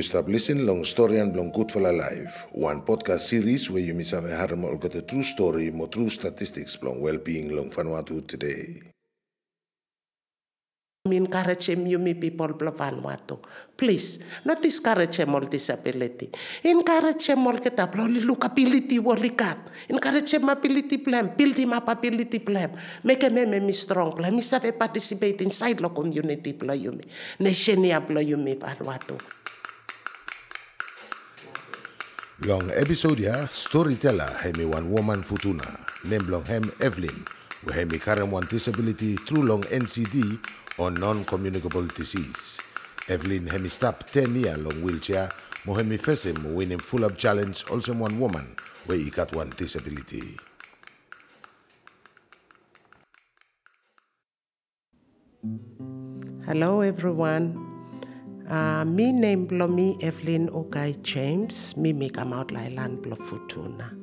You stop listening long story and long good for life, one podcast series where you miss have a harm or got a true story, more true statistics long well-being long Vanuatu today. encourage him, you me people of Vanuatu. Please, not discourage him all disability. Encourage him all kita only look ability wali kat. Encourage him ability plan, build him up ability plan. Make him me strong plan. Mi save participate inside the community plan you me. Nation me Vanuatu. Long episode ya storyteller hemi one woman futuna name long hem Evelyn we hemi current one disability through long NCD or non-communicable disease. Evelyn hemi stop 10 year long wheelchair mo hemi face mo win full up challenge also one woman where he got one disability. Hello everyone. Uh, me name Blomi Evelyn Ogai James. Me make am out Lailan Blofutuna.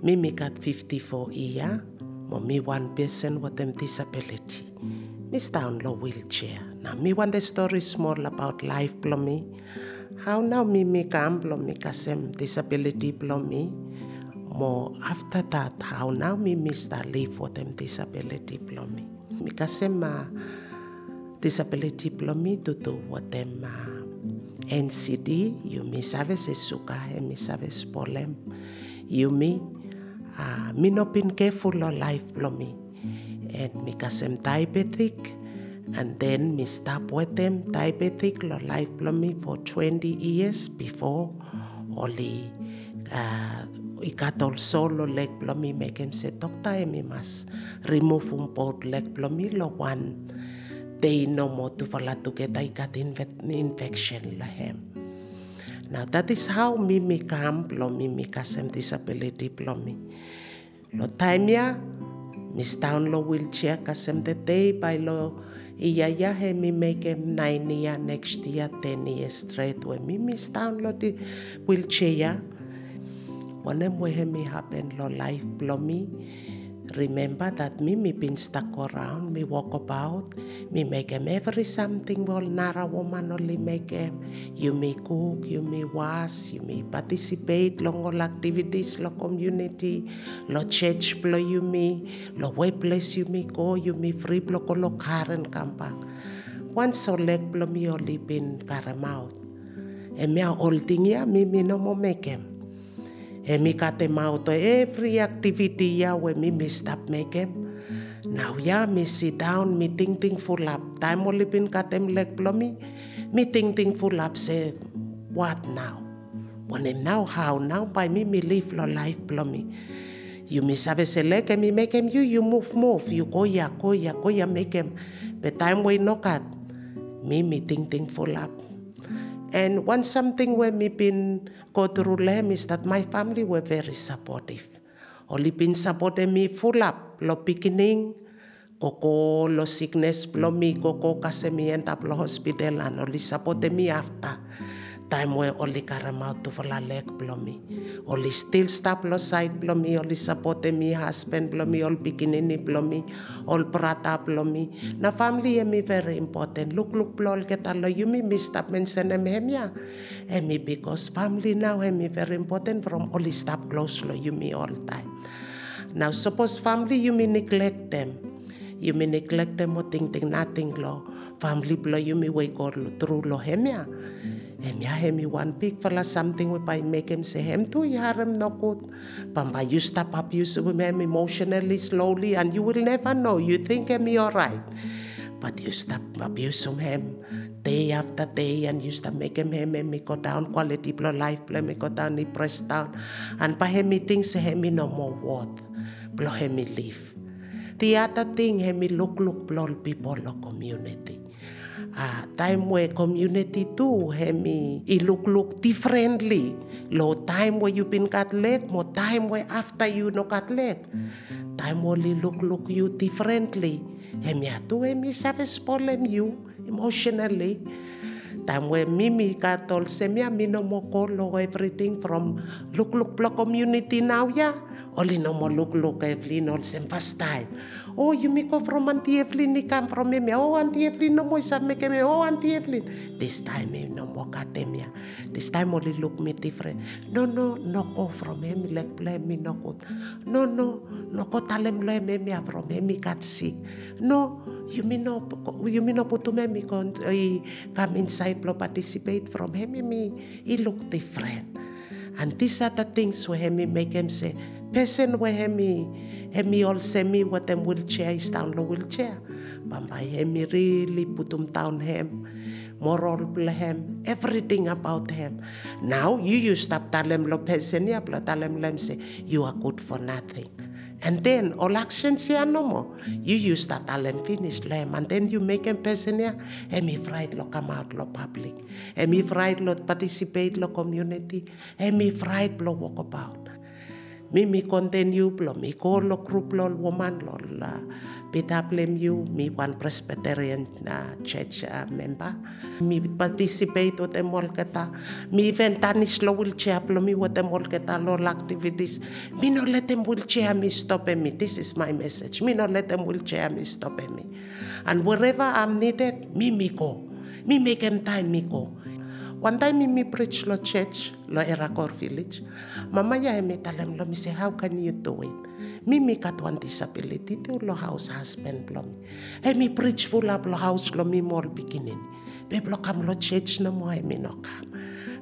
Me make at 54 year. Mo me one person with them disability. Me down low wheelchair. Now me want the story small about life Blomi. How now me make am Blomi kasem disability Blomi. More after that, how now me miss that live with them disability Blomi. Me kasem uh, disability plomi to do what them uh, NCD, you mi sabe se suka he mi sabe spolem. You mi uh, mi no careful of life plomi. And mi kasem diabetic and then mi stop with them diabetic lo life plomi for 20 years before only uh, ikat also lo leg plomi make him say doctor mi mas remove um both leg plomi lo one they no more to vala to get I got infection lahem. Now that is how mimi kam lo mimi kasem disability plomi. Lo time ya mis down lo wheelchair kasem the day by lo iya ya he mi make him nine year next year ten year straight when mi mis down lo di wheelchair ya. One mo he mi happen lo life plomi. Remember that me, me been stuck around, me walk about, me make them every something well, nara woman only make them. You may cook, you may wash, you may participate long all activities, lo community, lo church blo you may, lo workplace you may go, you may free blo ko lo karen kampa. Once so leg blo me only been karam out. And me all thing ya, me me no more make them. E mi ka te mauto every activity ya we mi mi stop make. Now ya mi sit down, mi ting ting full up. Time only pin ka tem leg plomi. Mi ting ting full up say, what now? When em now how now by me mi live lo life plomi. You mi sabe se leg e mi make em you you move move you go ya go ya go ya make em. But time we no kat. Mi mi ting ting full up. And one something when me been go through them is that my family were very supportive. Only been supporting me full up. Lo beginning, koko lo sickness, lo mi koko kasi mi end up lo hospital and only supporting me after. Time where only karam out to la leg blomi. Only still stop lo side blomi, only supporting me husband blomi, all beginning blomi, all prata blomi. Na family emi very important. Look look blol kita lo you me miss stop mention em hemia. Emi because family now emi very important from only stop close lo you me all time. Now suppose family you me neglect them. You may neglect them or think, think nothing lo. Family blow you may wake all through lo hemia. Hemia hemi one big fella something we by make him say hem tu yaram no good. Pamba you stop abuse him emotionally slowly and you will never know. You think him alright. But you stop abuse um, him day after day and you stop make him him me go down quality blow life blow me go down he press down and by him things say him no more worth blow him leave. The other thing him look look blow people lo community. Ah, time where community too hemi it look look differently. Low time where you been got leg, more time where after you no got leg. Time only look look you differently. Hemi atu hemi sabe spolem you emotionally. Time where Mimi got all semia mi no more everything from look look block community now yeah. Only no more look look Evelyn all same first time. Oh, you me go from Auntie Evelyn, ni come from me. Oh, Auntie Evelyn, no more sa me me. Oh, Auntie Evelyn. This time, eh, me no more katemia. This time, only look me different. No, no, no go from him, like blame me, no go. No, no, no go tell him, blame me from him, he got sick. No, you mean no, you mean no put to me, me eh, come inside, blow participate from him, and me, he look different. And these are the things where me make him say, person where me, me all say me what them wheelchair is down the wheelchair. But by him really put him down him, moral him, everything about him. Now you you stop tell him lo person ya tell him say you are good for nothing. And then all actions here no more. You use that talent finish lem and then you make here and me fried lo come out lo public. And me fried lo participate lo community. And me fried lo walk about. Mi mi continue lo mi ko lo group lo woman lo la PWMU, me one Presbyterian uh, church uh, member. Me participate with them all kata. Me even tanish lo wheelchair lo me with them all kata lo activities. Me no let them wheelchair me stop me. This is my message. Me no let them wheelchair me stop me. And wherever I'm needed, me me go. Me make them time me go. One time me, me preach lo church, lo Erakor village. Mama ya me him lo me say, how can you do it? Me Mimi kat one disability te lo house husband lo mi. He mi preach full up lo house lo me more beginning. Be lo kam lo church na mo he mi no kam.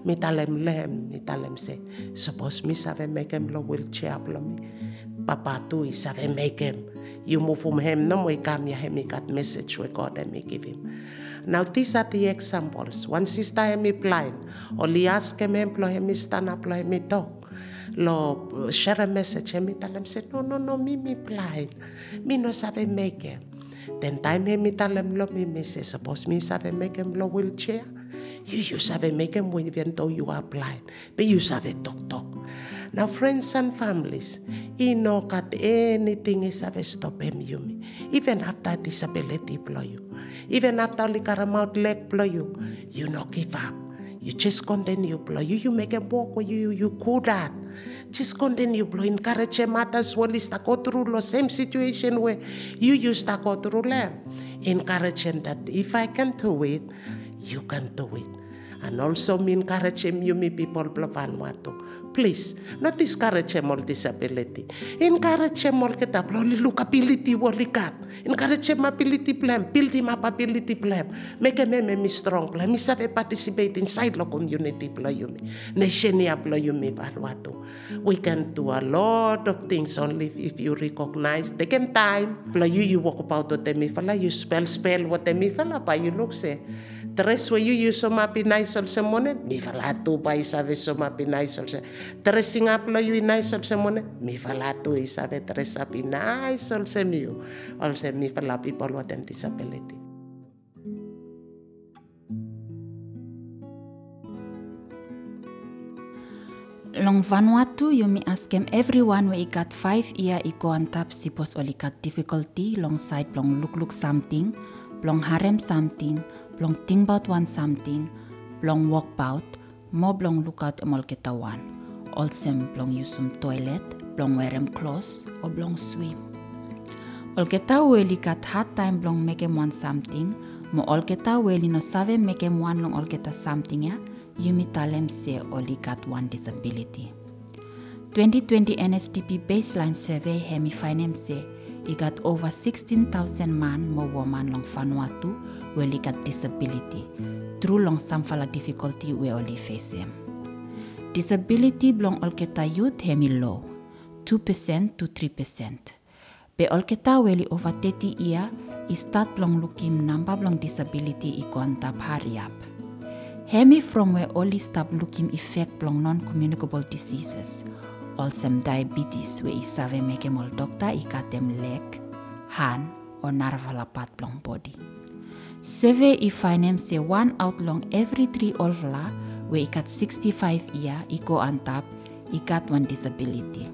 Mi talem lem, mi talem say, Suppose me save make him lo wheelchair lo mi. Papa tu i save make him. You move from him no mo come ya he kat message we God and me give him. Now these are the examples. One sister mi blind. Only ask him emplo mi stand up lo mi talk. Lo share a message. Me tell him say no no no me me blind. Me no sabe make it. Then time me tell him lo me me say suppose me sabe make him lo wheelchair? You you sabe make him even though you are blind. But you sabe talk talk now friends and families you know got anything is sabe stop him you me even after disability blow you. Even after likaramount leg blow you you no give up. You just continue blow you. You make a walk where you you could that just continue blow. Encourage him as well as go through the same situation where you used to go through them. Encourage him that if I can do it you can do it and also me encourage me people blow Vanuatu please not discourage him all disability. Encourage him all kita blow look ability wali kat. Encourage him ability plan build him up ability plan. Make him me strong plan. Me save participate inside the community blow you nation you me Vanuatu we can do a lot of things only if you recognize. Take time. Blow you you walk about to them fala you spell spell what them fala pa you look say Tres we you you so mapi naisol se mone mi falatu pa isabe so mapi naisol se. Tres singaplo you naisol se mone mi falatu isabe tres api naisol se miu. Ol se mi fala people with disability Long Vanuatu, you may ask him everyone where he got five year iko antap sipos oli got difficulty long side long look look something, long harem something, long think about one something, long walk about, mo long look out amol ketawan. Also long use some toilet, long wear them clothes, or long swim. Ol kita weli kat hard time long make him one something, mo ol kita weli no save make him one long ol kita something ya, you mi talem se oli got one disability. 2020 NSDP baseline survey hemi find say got over 16,000 man mo woman long Vanuatu where got disability through long samfala difficulty we only face him. Disability belong olketa youth hemi low, 2% to 3%. Be olketa weli over 30 year, start belong looking number belong disability i kontab hurry up. Hemi from where only stop looking effect belong non-communicable diseases, also diabetes where i save make all doctor i kat them leg, hand, or narvalapat belong body. Seve i finem se one out long every three olvla we ikat 65 year iko antap ikat one disability.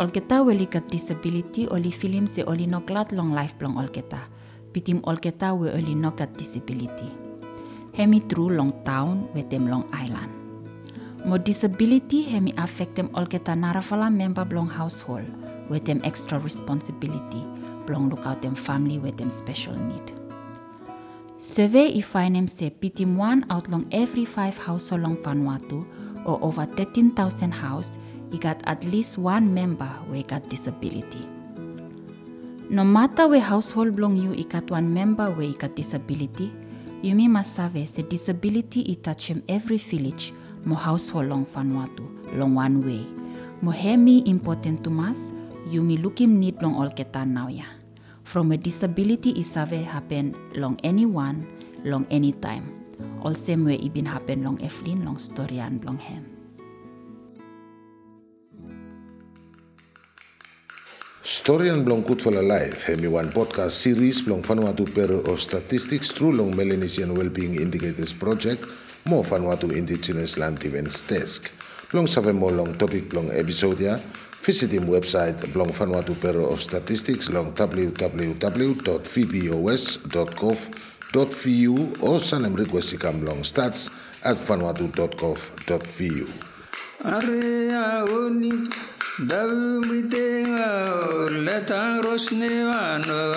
Olketa we ikat disability oli film se oli noklat long life long olketa. Pitim olketa we oli nokat disability. Hemi true long town we tem long island. Mo disability hemi affect them olketa narafala member belong household with them extra responsibility belong look out them family with them special need. Survey if them say pitim one out long every five household long Vanuatu or over 13,000 house, he got at least one member where got disability. No matter where household belong you, he got one member where he got disability, you may must save se disability i touch him every village mo household long Vanuatu, long one way. Mo hemi important to mas, you may look need long all ketan now ya. From a disability is save happen long anyone, long any time. All same way it been happen long Evelyn, long story and long him. Storian blong for Life hemi one podcast series blong Vanuatu Bureau of Statistics through long Melanesian Wellbeing Indicators Project mo Vanuatu Indigenous Land Events Desk. Long save mo long topic long episode ya, visit him website blong Vanuatu Bureau of Statistics long www.vbos.gov.vu send sanem request ikam long stats at vanuatu.gov.vu. Letang ros ne ano